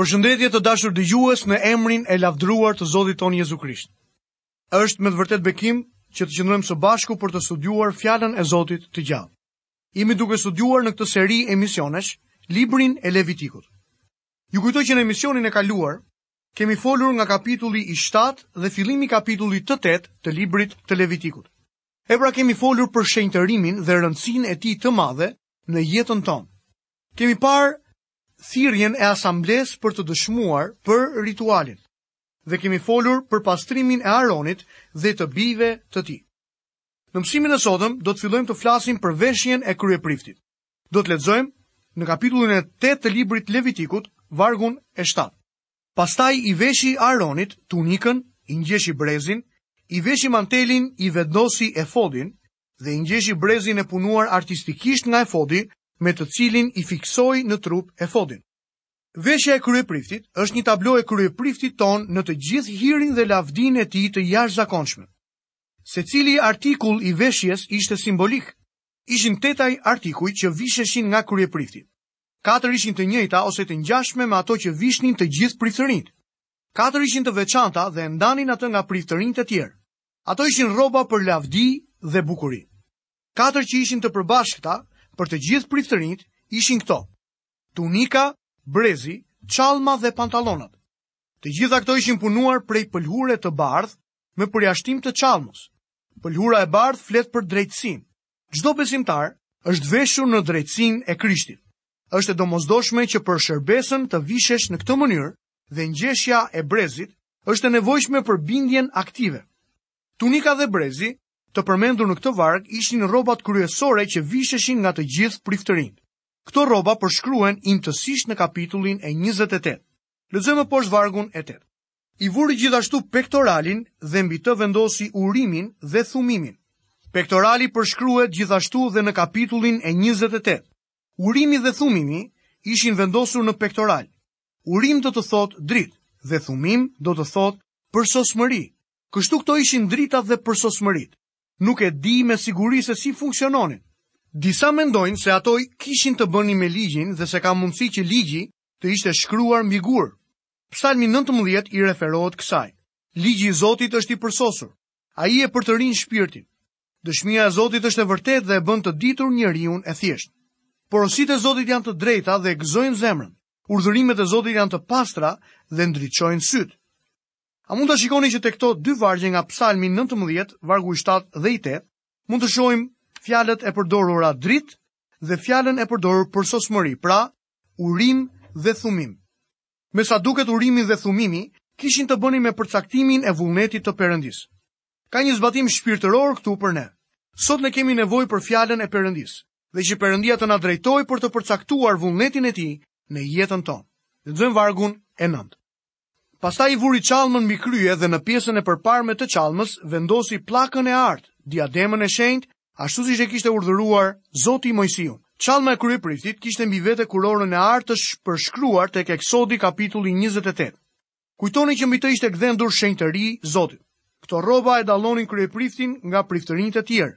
Përshëndetje të dashur dëgjues në emrin e lavdëruar të Zotit tonë Jezu Krisht. Është me të vërtet bekim që të qëndrojmë së bashku për të studiuar fjalën e Zotit të gjallë. Jemi duke studiuar në këtë seri emisionesh librin e Levitikut. Ju kujtoj që në emisionin e kaluar kemi folur nga kapitulli i 7 dhe fillimi i kapitullit të 8 të librit të Levitikut. E pra kemi folur për shenjtërimin dhe rëndësinë e tij të madhe në jetën tonë. Kemi parë thirrjen e asamblesë për të dëshmuar për ritualin dhe kemi folur për pastrimin e Aronit dhe të bijve të tij. Në mësimin e sotëm do të fillojmë të flasim për veshjen e kryepriftit. Do të lexojmë në kapitullin e 8 të librit Levitikut, vargun e 7. Pastaj i veshi Aronit tunikën, i ngjeshi brezin, i veshi mantelin, i vendosi efodin, dhe i ngjeshi brezin e punuar artistikisht nga efodi me të cilin i fiksoi në trup efodin. Veshja e kryepriftit është një tablo e kryepriftit tonë në të gjithë hirin dhe lavdinë e tij të jashtëzakonshme. Secili artikull i veshjes ishte simbolik. Ishin tetë artikuj që visheshin nga kryeprifti. Katër ishin të njëjta ose të ngjashme me ato që vishnin të gjithë priftërinjtë. Katër ishin të veçanta dhe e ndanin atë nga priftërinjtë e tjerë. Ato ishin rroba për lavdi dhe bukuri. Katër që ishin të përbashkëta për të gjithë priftërinjtë ishin këto: tunika, brezi, çallma dhe pantallonat. Të gjitha këto ishin punuar prej pëlhure të bardhë me përjashtim të çallmës. Pëlhura e bardhë flet për drejtësinë. Çdo besimtar është veshur në drejtësinë e Krishtit. Është e domosdoshme që për shërbesën të vishesh në këtë mënyrë dhe ngjeshja e brezit është e nevojshme për bindjen aktive. Tunika dhe brezi, të përmendur në këtë varg, ishin rrobat kryesore që visheshin nga të gjithë priftërinjtë. Këto rroba përshkruhen imtësisht në kapitullin e 28. Lexojmë poshtë vargun e 8. I vuri gjithashtu pektoralin dhe mbi të vendosi urimin dhe thumimin. Pektorali përshkruhet gjithashtu dhe në kapitullin e 28. Urimi dhe thumimi ishin vendosur në pektoral. Urim do të thotë dritë dhe thumim do të thotë përsosmëri. Kështu këto ishin dritat dhe përsosmëritë. Nuk e di me siguri se si funksiononin. Disa mendojnë se ato kishin të bënin me ligjin dhe se ka mundësi që ligji të ishte shkruar mbi gur. Psalmi 19 i referohet kësaj. Ligji i Zotit është i përsosur. Ai e përtërin shpirtin. Dëshmia e Zotit është e vërtetë dhe e bën të ditur njeriun e thjeshtë. Porositë e Zotit janë të drejta dhe e gëzojnë zemrën. Urdhërimet e Zotit janë të pastra dhe ndriçojnë sytë. A mund të shikoni që te këto dy vargje nga psalmi 19, vargu i 7 dhe i 8, mund të shohim fjalët e përdorura dritë dhe fjalën e përdorur përsosmëri, pra urim dhe thumim. Me sa duket urimi dhe thumimi kishin të bënin me përcaktimin e vullnetit të Perëndisë. Ka një zbatim shpirtëror këtu për ne. Sot ne kemi nevojë për fjalën e Perëndisë dhe që Perëndia të na drejtojë për të përcaktuar vullnetin e tij në jetën tonë. Lexojmë vargun e 9. Pastaj i vuri çalmën mbi krye dhe në pjesën e përparme të çalmës vendosi pllakën e artë, diademën e shenjtë ashtu siç e kishte urdhëruar Zoti Mojsiun. Çalma e kryepriftit kishte mbi vete kurorën e artë të përshkruar tek Eksodi kapitulli 28. Kujtoni që mbi të ishte gdhendur shenjtëri Zotit. Këto rroba e dallonin kryepriftin nga priftërinjtë të tjerë.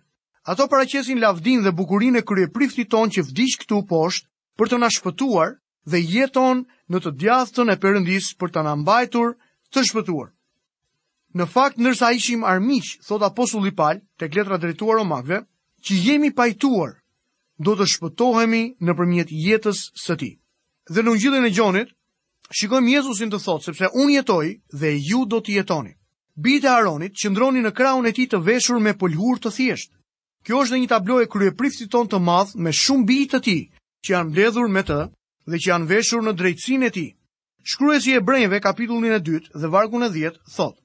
Ato paraqesin lavdinë dhe bukurinë e kryepriftit tonë që vdiq këtu poshtë për të na shpëtuar dhe jeton në të djathtën e Perëndisë për të na mbajtur të shpëtuar. Në fakt, ndërsa ishim armiq, thotë apostulli Pal, tek letra drejtuar romakëve, që jemi pajtuar, do të shpëtohemi nëpërmjet jetës së tij. Dhe në ungjillin e Gjonit, shikojmë Jezusin të thotë, sepse unë jetoj edhe ju do të jetoni. Bijtë e Aronit qëndronin në krahun e tij të veshur me pëlhurë të thjeshtë, Kjo është dhe një tablo e kryepriftit tonë të madh me shumë bij të tij, që janë mbledhur me të dhe që janë veshur në drejtësinë e tij. Shkruesi i Hebrejve kapitullin e 2 dhe vargun e 10 thotë: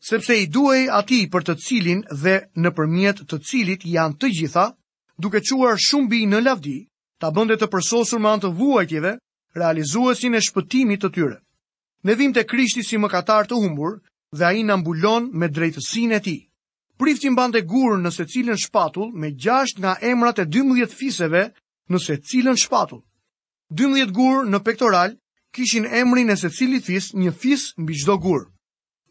Sepse i duhej atij për të cilin dhe nëpërmjet të cilit janë të gjitha, duke çuar shumë bij në lavdi, ta bënte të përsosur me anë të vuajtjeve, realizuesin e shpëtimit të tyre. Ne vijmë te Krishti si mëkatarë të humbur dhe ai na mbulon me drejtësinë e tij. Prifti mbante gurë në secilën shpatull me gjashtë nga emrat e dymbëdhjetë fiseve në secilën shpatull. Dymbëdhjetë gurë në pektoral kishin emrin e secilit fis, një fis mbi çdo gur.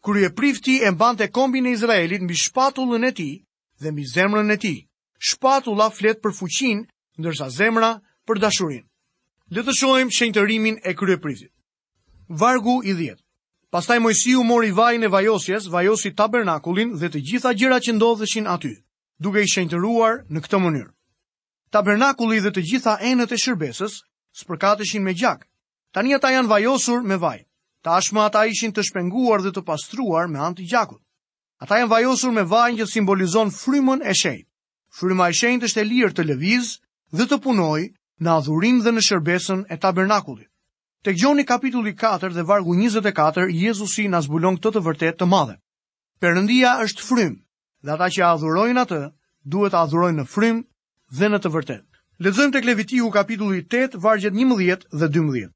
Kryeprifti e mbante kombin e Izraelit mbi shpatullën e tij dhe mbi zemrën e tij. Shpatulla flet për fuqinë, ndërsa zemra për dashurinë. Le të shohim shenjtërimin e kryepriftit. Vargu i dhjetë. Pastaj Mojsiu mori vajin e vajosjes, vajosi tabernakullin dhe të gjitha gjërat që ndodheshin aty, duke i shenjtëruar në këtë mënyrë. Tabernakulli dhe të gjitha enët e shërbesës spërkateshin me gjak. Tani ata janë vajosur me vaj. Tashmë ata ishin të shpenguar dhe të pastruar me anë të gjakut. Ata janë vajosur me vajin që simbolizon frymën e shenjtë. Fryma e shenjtë është e lirë të lëvizë dhe të punojë në adhurim dhe në shërbesën e tabernakullit. Tek Gjoni kapitulli katër dhe vargu njëzet e katër, Jezusi na zbulon këtë të vërtetë të madhe. Perëndia është frymë, dhe ata që e adhurojnë atë duhet të adhurojnë në frymë dhe në të vërtetë. Lexojmë tek Levitiku kapitulli 8 vargjet 11 dhe 12.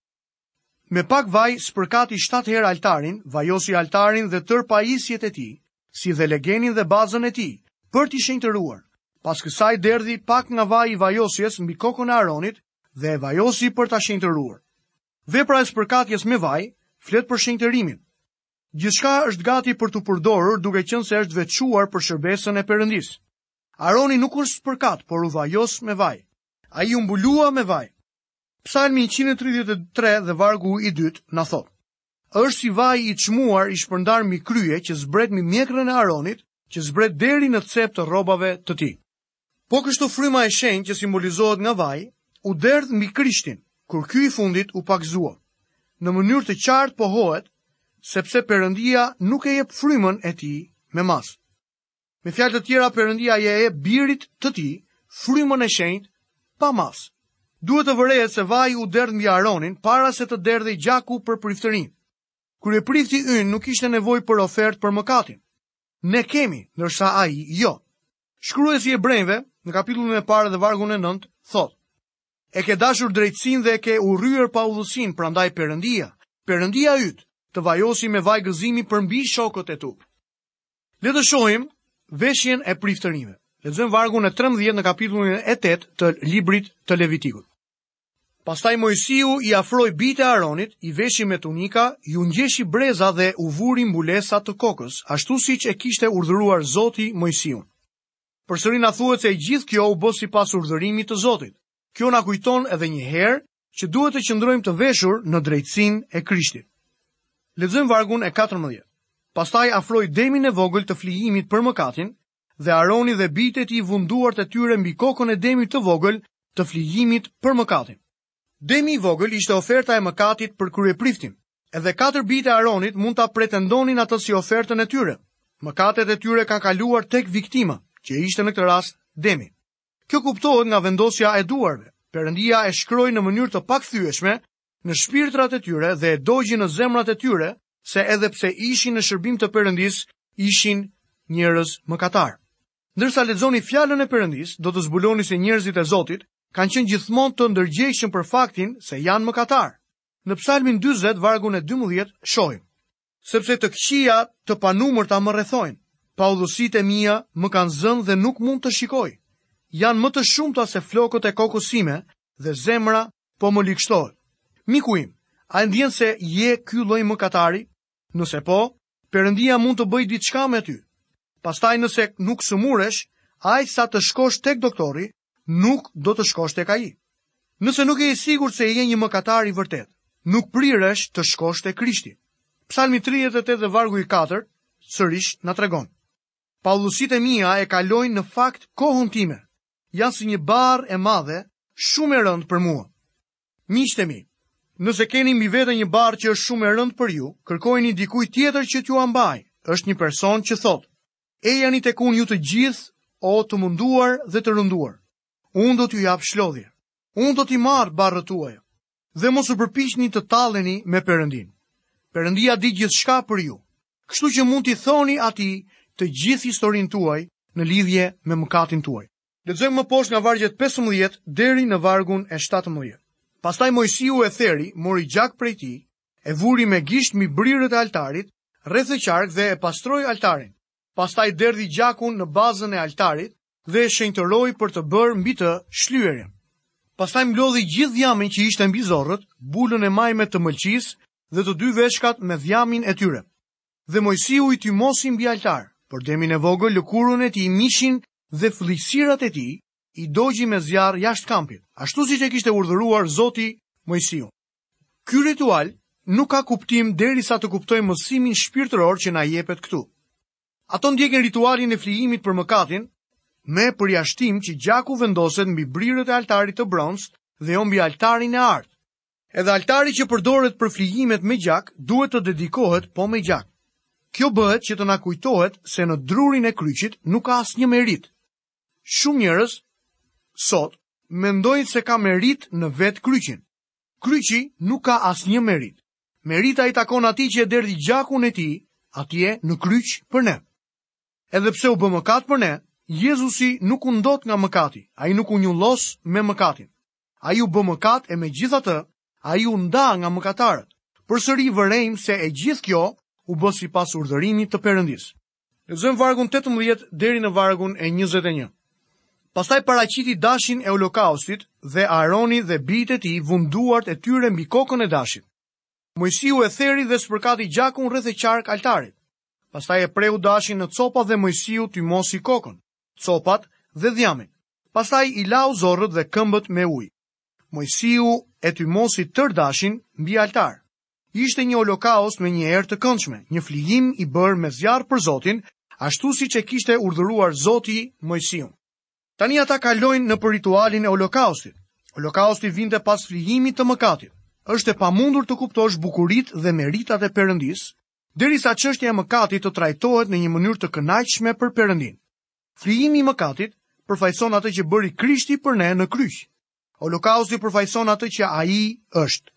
Me pak vaj spërkati 7 herë altarin, vajosi altarin dhe tërë pajisjet e tij, si dhe legenin dhe bazën e tij, për t'i shenjtëruar. Pas kësaj derdhi pak nga vaji i vajosjes mbi kokën e Aronit dhe e vajosi për ta shenjtëruar. Vepra e spërkatjes me vaj flet për shenjtërimin. Gjithçka është gati për t'u përdorur duke qenë se është veçuar për shërbesën e Perëndisë. Aroni nuk u spërkat, por u vajos me vaj. Ai u mbulua me vaj. Psalmi 133 dhe vargu i dytë na thotë: Është si vaji i çmuar i shpërndarë mbi krye që zbret mbi mjekrën e Aronit, që zbret deri në cep të rrobave të tij. Po kështu fryma e shenjtë që simbolizohet nga vaji, u derdh mbi Krishtin, kur ky i fundit u pagëzua. Në mënyrë të qartë pohohet, sepse Perëndia nuk e jep frymën e tij me masë. Me fjalë të tjera, Perëndia ia jep birit të tij, frymën e shenjtë, pa masë. Duhet të vërehet se vaji u derdh mbi Aronin para se të derdhej gjaku për priftërinë. Kryeprifti ynë nuk kishte nevojë për ofertë për mëkatin. Ne kemi, ndërsa ai, jo. Shkruesi i Hebrenjve, në kapitullin e parë dhe vargun e nëntë, thotë, E ke dashur drejtësinë dhe e ke urryer paudhësinë, prandaj Perëndia, Perëndia yt, të vajosi me vaj gëzimi përmbi shokët e tu. Le të shohim veshjen e priftërinjve. Lexojmë vargun e 13 në kapitullin e 8 të librit të Levitikut. Pastaj Moisiu i afroi bijtë e Aronit, i veshi me tunika, u ngjeshi breza dhe u vuri mbulesa të kokës, ashtu siç e kishte urdhëruar Zoti Moisiun. Përsëri na thuhet se e gjithë kjo u bë sipas urdhërimit të Zotit. Kjo na kujton edhe një herë që duhet të qëndrojmë të veshur në drejtësinë e Krishtit. Lexojmë vargun e 14. Pastaj afroi demin e vogël të flijimit për mëkatin dhe Aroni dhe bijtë e tij vunë duart e tyre mbi kokën e demit të vogël të flijimit për mëkatin. Demi i vogël ishte oferta e mëkatit për kryepriftin. Edhe katër bijtë e Aronit mund ta pretendonin atë si ofertën e tyre. Mëkatet e tyre kanë kaluar tek viktima, që ishte në këtë rast demi. Kjo kuptohet nga vendosja e duarve. Perëndia e shkroi në mënyrë të pakthyeshme në shpirtrat e tyre dhe e dogji në zemrat e tyre se edhe pse ishin në shërbim të Perëndisë, ishin njerëz mëkatarë. Ndërsa lexoni fjalën e Perëndisë, do të zbuloni se njerëzit e Zotit kanë qenë gjithmonë të ndërgjegjshëm për faktin se janë mëkatarë. Në Psalmin 40 vargun e 12 shohim: Sepse të këqija të panumërta më rrethojnë, paudhësitë e mia më kanë zënë dhe nuk mund të shikoj. Janë më të shumta se flokët e kokës sime dhe zemra po më ligshtohet. Miku im, a e ndien se je ky lloj mëkatari? Nëse po, Perëndia mund të bëjë diçka me ty. Pastaj nëse nuk sëmuresh, aq sa të shkosh tek doktori nuk do të shkosh tek ai. Nëse nuk je i sigurt se je një mëkatar i vërtetë, nuk priresh të shkosh te Krishti. Psalmi 38 dhe vargu i 4 sërish na tregon. Paudhësitë e mia e kalojnë në fakt kokën time. Janë si një barrë e madhe, shumë e rëndë për mua. Miqtë e mi, nëse keni mbi vete një barrë që është shumë e rëndë për ju, kërkojini dikujt tjetër që t'jua mbajë. Është një person që thotë, Ejani tek unë ju të gjithë, o të munduar dhe të rënduar. Unë do t'ju jap çlodhje. Unë do t'i marr barrët tuaja. Dhe mos u përpiqni të talleni me Perëndinë. Perëndia di gjithçka për ju. Kështu që mund t'i thoni atij të gjithë historinë tuaj në lidhje me mëkatin tuaj. Lexojmë më poshtë nga vargjet 15 deri në vargun e 17. Pastaj Moisiu e theri, mori gjak prej tij E vuri me gisht mbi brirët e altarit, rreth e qark dhe e pastroi altarin. Pastaj derdhi gjakun në bazën e altarit dhe e shenjtëroi për të bërë mbi të shlyerjen. Pastaj mblodhi gjithë dhjamin që ishte mbi zorrët, bulën e majme të mëlçisë dhe të dy veshkat me dhjamin e tyre. Dhe Moisiu i tymosi mbi altar, por demin e vogël lëkurën e tij mishin dhe fëlliqësirat e tij i dogji me zjarr jashtë kampit, ashtu siç e kishte urdhëruar Zoti Moisiun. Ky ritual nuk ka kuptim derisa të kuptojmë mësimin shpirtëror që na jepet këtu. Ato ndjekin ritualin e flijimit për mëkatin, me përjashtim që gjaku vendoset mbi brirët e altarit të bronztë dhe jo mbi altarin e artë. Edhe altari që përdoret për flijimet me gjak duhet të dedikohet po me gjak. Kjo bëhet që të na kujtohet se në drurin e kryqit nuk ka asnjë meritë. Shumë njerëz sot mendojnë se ka meritë në vetë kryqin, Kryqi nuk ka asnjë meritë. Merita i takon atij që e derdhi gjakun e tij atje në kryq për ne. Edhe pse u bë mëkat për ne, Jezusi nuk u ndot nga mëkati, ai nuk u njollos me mëkatin. Ai u bë mëkat e megjithatë, ai u nda nga mëkatarët. Përsëri vërejmë se e gjithë kjo u bë sipas urdhërimit të Perëndisë. Lexojmë vargun tetëmbëdhjetë deri në vargun e njëzet e një. Pastaj paraqiti dashin e olokaustit dhe Aaroni dhe bijtë e tij vunë duart e tyre mbi kokën e dashit. Moisiu e theri dhe spërkati gjakun rreth e qark altarit. Pastaj e preu dashin në copa dhe Moisiu tymosi kokën, copat dhe dhjamin. Pastaj i lau zorrët dhe këmbët me ujë. Moisiu e tymosi tërë dashin mbi altar. Ishte një holokaust me një erë të këndshme, një flijim i bërë me zjarr për Zotin, ashtu siç e kishte urdhëruar Zoti Mojsiun. Tani ata kalojnë nëpër ritualin e holokaustit. Holokausti vinte pas flijimit të mëkatit. Është e pamundur të kuptosh bukuritë dhe meritat e Perëndisë, derisa çështja e mëkatit të trajtohet në një mënyrë të kënaqshme për Perëndinë. Flijimi i mëkatit përfaqëson atë që bëri Krishti për ne në kryq. Holokausti përfaqëson atë që ai është.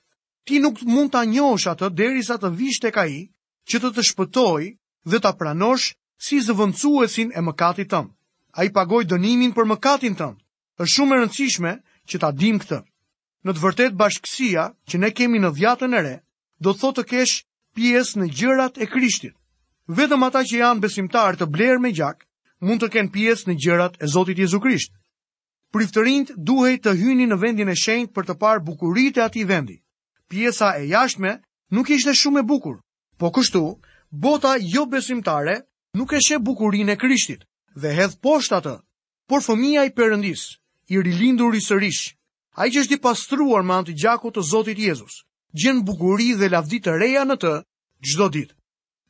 Ti nuk mund ta njohësh atë derisa të vish tek Ai që të të shpëtojë dhe ta pranosh si zëvendësuesin e mëkatit tënd. Ai pagoi dënimin për mëkatin tënd. Është shumë e rëndësishme që ta dimë këtë. Në të vërtetë bashkësia që ne kemi në Dhiatën e Re do të thotë të kesh pjesë në gjërat e Krishtit. Vetëm ata që janë besimtarë të blerë me gjak mund të kenë pjesë në gjërat e Zotit Jezu Krisht. Priftërinjtë duhej të hynin në vendin e shenjtë për të parë bukuritë e atij vendi. Pjesa e jashtme nuk ishte shumë e bukur. Po kështu, bota jobesimtare nuk e sheh bukurinë e Krishtit dhe e hedh poshtë atë. Por fëmija i Perëndisë, i rilindur sërish, ai që është i pastruar me anë të gjakut të Zotit Jezus, gjen bukuri dhe lavdi të reja në të çdo ditë.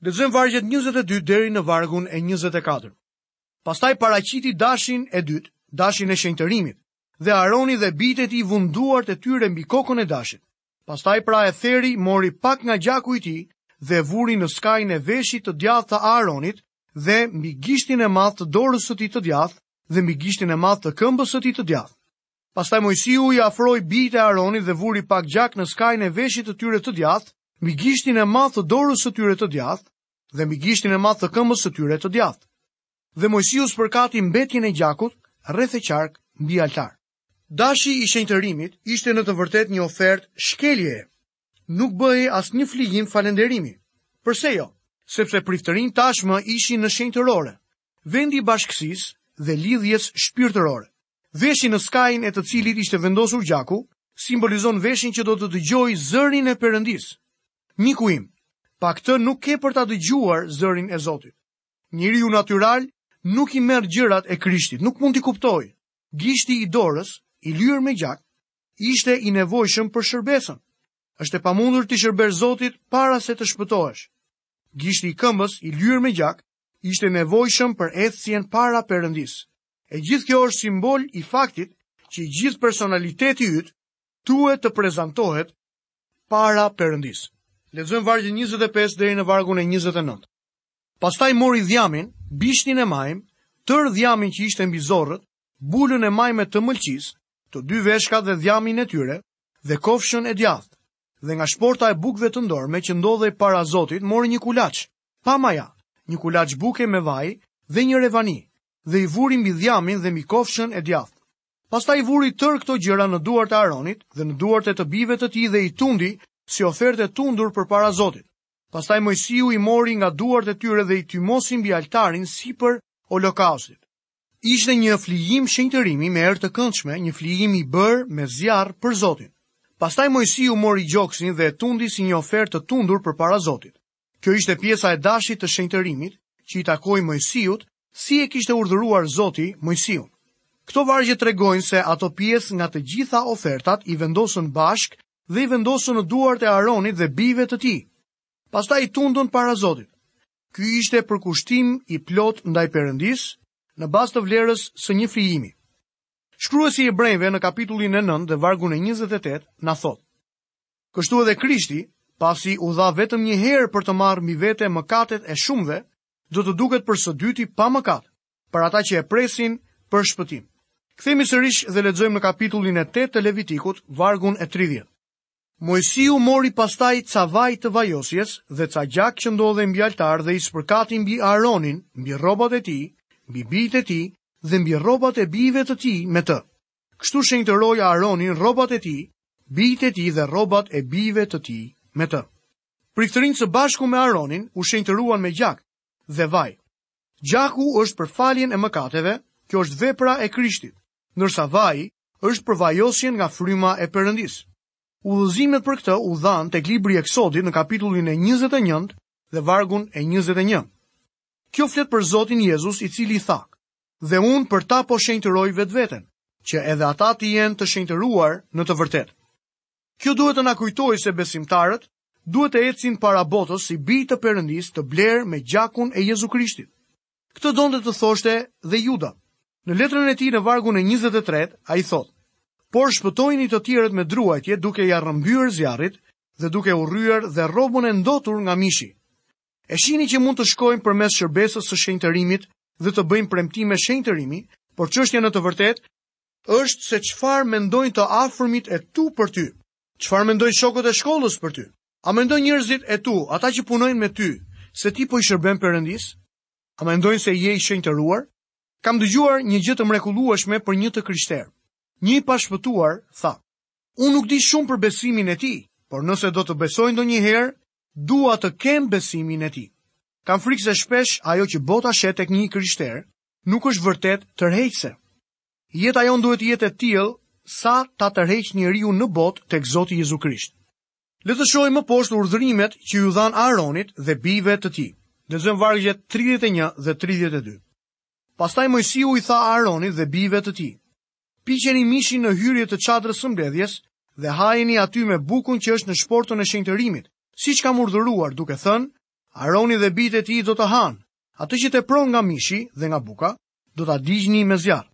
Lexojmë vargjet 22 deri në vargun e 24. Pastaj paraqiti dashin e dytë, dashin e shenjtërimit, dhe Aaroni dhe bijtë e tij vunë duart e tyre mbi kokën e dashit. Pastaj pra e theri mori pak nga gjaku i tij dhe e vuri në skajin e veshit të djathtë të Aaronit dhe mbi gishtin e madh të dorës së tij të djathtë dhe mbi gishtin e madh të këmbës së tij të djathtë. Pastaj Moisiu i afroi bijtë e Aaronit dhe vuri pak gjak në skajin e veshit të tyre të djathtë, mbi gishtin e madh të dorës së tyre të djathtë dhe mbi gishtin e madh të këmbës së tyre të djathtë. Dhe Mojsiu spërkati mbetjen e gjakut rreth e qark mbi altar. Dashi i shenjtërimit ishte në të vërtetë një ofertë shkeljeje. Nuk bëhej asnjë flijim falënderimi. Përse jo? Sepse priftërinjtë tashmë ishin në shenjtërore, vendi i bashkësisë dhe lidhjes shpirtërore. Veshi në skajin e të cilit ishte vendosur gjaku, simbolizon veshin që do të dëgjojë zërin e Perëndisë. Miku im, pa këtë nuk ke për ta dëgjuar zërin e Zotit. Njeriu natyral nuk i merr gjërat e Krishtit, nuk mund t'i kuptojë. Gishti i dorës, i lyer me gjak, ishte i nevojshëm për shërbesën. Është e pamundur t'i shërbesh Zotit para se të shpëtohesh. Gishti i këmbës, i lyer me gjak, ishte i nevojshëm për ecjen para Perëndisë. E gjithë kjo është simbol i faktit që i gjithë personaliteti yt duhet të prezantohet para Perëndisë. Lexojmë vargjet 25 deri në vargun e 29. Pastaj mori dhjamin, bishtin e majmë, tërë dhjamin që ishte mbi zorrët, bulën e majme të mëlçisë, të dy veshkat dhe dhjamin e tyre, dhe kofshën e djathtë. Dhe nga shporta e bukëve të ndorme që ndodhej para Zotit, mori një kulaç pa maja, një kulaç buke me vaj dhe një revani, dhe i vuri mbi dhjamin dhe mbi kofshën e djathtë. Pastaj vuri tërë këto gjëra në duart e Aronit dhe në duart e të bijve të tij dhe i tundi si ofertë e tundur përpara Zotit. Pastaj Moisiu i mori nga duart e tyre dhe i tymosi mbi altarin sipër holokaustit. Ishte një flijim shenjtërimi me erë të këndshme, një flijim i bërë me zjarr për Zotin. Pastaj Moisiu mori gjoksin dhe e tundi si një ofertë të tundur përpara Zotit. Kjo ishte pjesa e dashit të shenjtërimit që i takoi Moisiut, si e kishte urdhëruar Zoti Moisiun. Këto vargje tregojnë se ato pjesë nga të gjitha ofertat i vendosën bashkë dhe i vendosën në duart e Aronit dhe bijve të tij. Pastaj i tundën para Zotit. Ky ishte përkushtim i plotë ndaj Perëndisë në bazë të vlerës së një flijimi. Shkruesi i Hebrenjve në kapitullin e 9 dhe vargun e 28 na thotë: Kështu edhe Krishti, pasi u dha vetëm një herë për të marrë mbi vete mëkatet e shumëve, do të duket për së dyti pa mëkat, për ata që e presin për shpëtim. Kthehemi sërish dhe lexojmë në kapitullin e 8 të Levitikut, vargun e 30. Moisiu mori pastaj ca vaj të vajosjes dhe ca gjak që ndodhej mbi altar dhe i spërkati mbi Aaronin, mbi rrobat e tij, mbi bijtë e tij dhe mbi rrobat e bijve të tij me të. Kështu shenjtëroi Aaronin rrobat e tij, bijtë e tij dhe rrobat e bijve të tij me të. Priftërinjtë së bashku me Aaronin u shenjtëruan me gjak dhe vaj. Gjaku është për faljen e mëkateve, kjo është vepra e Krishtit, ndërsa vaji është për vajosjen nga fryma e Perëndisë. Udhëzimet për këtë u dhanë tek libri i Eksodit në kapitullin e 21 dhe vargun e 21. Kjo flet për Zotin Jezus i cili tha, Dhe unë për ta po shenjtëroj vetveten, që edhe ata të jenë të shenjtëruar në të vërtetë. Kjo duhet të na kujtojë se besimtarët duhet të ecin para botës si bij të Perëndisë të blerë me gjakun e Jezu Krishtit. Këtë donte të thoshte dhe Juda. Në letrën e tij në vargun e 23, ai thotë: Por shpëtojini të tjerët me druajtje duke ia rrëmbyer zjarrit dhe duke urryer dhe rrobën e ndotur nga mishi. E shihni që mund të shkojmë përmes shërbesës së shenjtërimit dhe të bëjmë premtime shenjtërimi, por çështja në të vërtetë është se çfarë mendojnë të afërmit e tu për ty. Çfarë mendojnë shokët e shkollës për ty? A mendojnë njerëzit e tu, ata që punojnë me ty, se ti po i shërben Perëndisë? A mendojnë se je i shenjtëruar? Kam dëgjuar një gjë të mrekullueshme për një të krishterë. Një i pashpëtuar tha: Unë nuk di shumë për besimin e tij, por nëse do të besoj ndonjëherë, Dua të kem besimin e tij. Kam frikë se shpesh ajo që bota sheh tek një i krishterë nuk është vërtet tërheqëse. Jeta jonë duhet të jetë e tillë sa ta tërheqë njeriun e botës tek Zoti Jezu Krisht. Le të shohim më poshtë urdhërimet që iu dhanë Aaronit dhe bijve të tij. Lexojmë vargjet 31 dhe 32. Pastaj Mojsiu i tha Aaronit dhe bijve të tij: Piqeni mishin në hyrje të çadrës së mbledhjes dhe hajeni aty me bukën që është në shportën e shenjtërimit, siç kam urdhëruar, duke thënë, Aroni dhe bijtë e tij do të hanë, atë që tepron nga mishi dhe nga buka, do ta digjni me zjarr.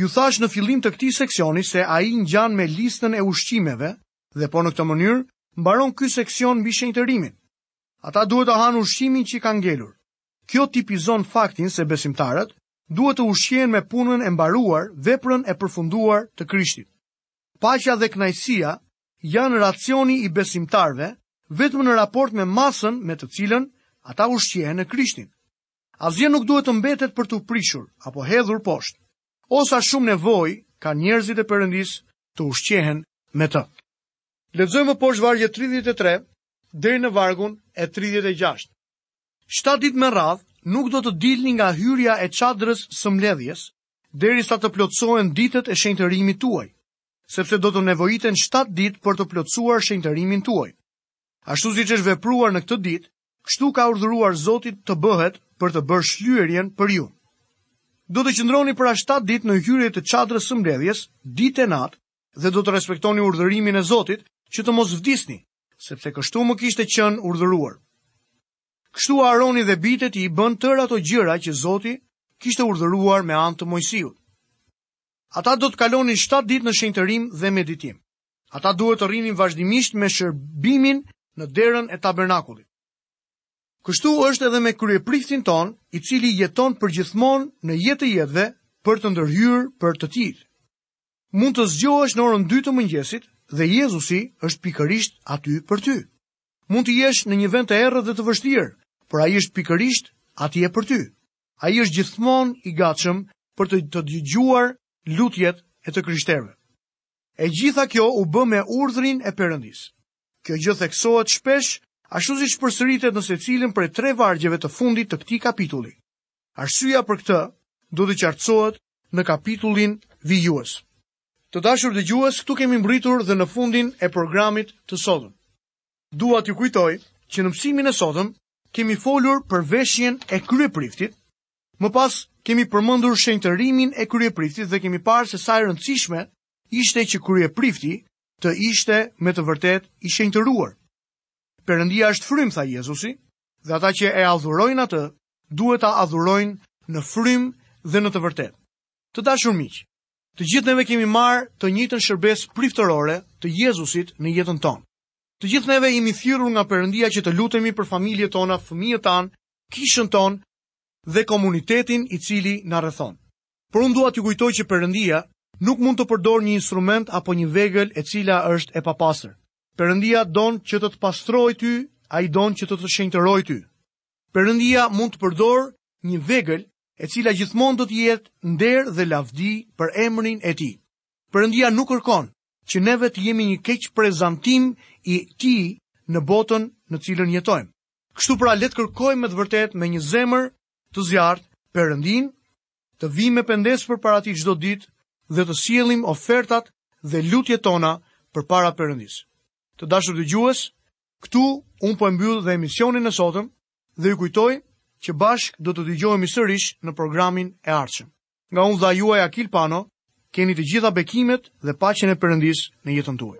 Ju thashë në fillim të këtij seksioni se ai ngjan me listën e ushqimeve dhe po në këtë mënyrë mbaron ky seksion mbi shenjtërimin. Ata duhet ta hanë ushqimin që ka ngelur. Kjo tipizon faktin se besimtarët duhet të ushqehen me punën e mbaruar, veprën e përfunduar të Krishtit. Paqja dhe kënaqësia janë racioni i besimtarëve vetëm në raport me masën me të cilën ata ushqehen në Krishtin. Asgjë nuk duhet të mbetet për t'u prishur apo hedhur poshtë. O sa shumë nevojë kanë njerëzit e Perëndisë të ushqehen me të. Lexojmë më poshtë vargjet 33 deri në vargun e 36. Shtatë ditë me radhë nuk do të dilni nga hyrja e çadrës së mbledhjes, derisa të plotësohen ditët e shenjtërimit tuaj, sepse do të nevojiten shtatë ditë për të plotësuar shenjtërimin tuaj. Ashtu siç është vepruar në këtë ditë, kështu ka urdhëruar Zoti të bëhet për të bërë shlyerjen për ju. Do të qëndroni pra shtatë ditë në hyrje të çadrës së mbledhjes, ditë e natë, dhe do të respektoni urdhërimin e Zotit që të mos vdisni, Sepse kështu më kishte qenë urdhëruar. Kështu Aroni dhe bijtë e tij bënë tërë ato gjëra që Zoti kishte urdhëruar me anë të Mojsiut. Ata do të kalonin 7 ditë në shenjtërim dhe meditim. Ata duhet të rrinin vazhdimisht me shërbimin në derën e tabernakullit. Kështu është edhe me kryepriftin tonë, i cili jeton përgjithmonë në jetë të jetëve për të ndërhyrë për të tijtë. Mund të zgjohesh në orën 2 të mëngjesit dhe Jezusi është pikërisht aty për ty. Mund të jesh në një vend të errët dhe të vështirë, por ai është pikërisht atje për ty. Ai është gjithmonë i gatshëm për të dëgjuar lutjet e të krishterëve. E gjitha kjo u bë me urdhrin e Perëndisë. Kjo gjë theksohet shpesh, ashtu siç përsëritet në secilin prej tre vargjeve të fundit të këtij kapitulli. Arsyeja për këtë do të qartësohet në kapitullin vijues. Të dashur dëgjues, këtu kemi mbërritur dhe në fundin e programit të sotëm. Dua t'ju kujtoj që në mësimin e sotëm kemi folur për veshjen e kryepriftit, më pas kemi përmendur shenjtërimin e kryepriftit dhe kemi parë se sa e rëndësishme ishte që kryeprifti të ishte me të vërtetë i shenjtëruar. Perëndia është frymë, tha Jezusi, Dhe ata që e adhurojnë atë, duhet ta adhurojnë në frymë dhe në të vërtetë. Të dashur miq, të gjithë neve kemi marrë të njëjtën shërbesë priftërore të Jezusit në jetën tonë. Të gjithë neve jemi thirrur nga Perëndia që të lutemi për familjet tona, fëmijët tanë, kishën tonë dhe komunitetin i cili na rrethon. Por unë dua t'ju kujtoj që Perëndia nuk mund të përdorë një instrument apo një vegël e cila është e papastër. Perëndia don që të të pastrojë ty, ai don që të të shenjtërojë ty. Perëndia mund të përdorë një vegël e cila gjithmonë do të jetë nder dhe lavdi për emrin e tij. Perëndia nuk kërkon që neve të jemi një keqprezantim i tij në botën në cilën jetojmë. Kështu pra le të kërkojmë me të vërtetë me një zemër të zjarrtë Perëndinë të vijmë me pendesë përpara tij çdo ditë dhe të sjellim ofertat dhe lutjet tona përpara Perëndisë. Të dashur dëgjues, këtu unë po e mbyll dhe emisionin e sotëm dhe ju kujtoj që bashkë do të dëgjohemi sërish në programin e ardhshëm. Nga unë daja juaj Akil Pano, keni të gjitha bekimet dhe paqen e Perëndisë në jetën tuaj.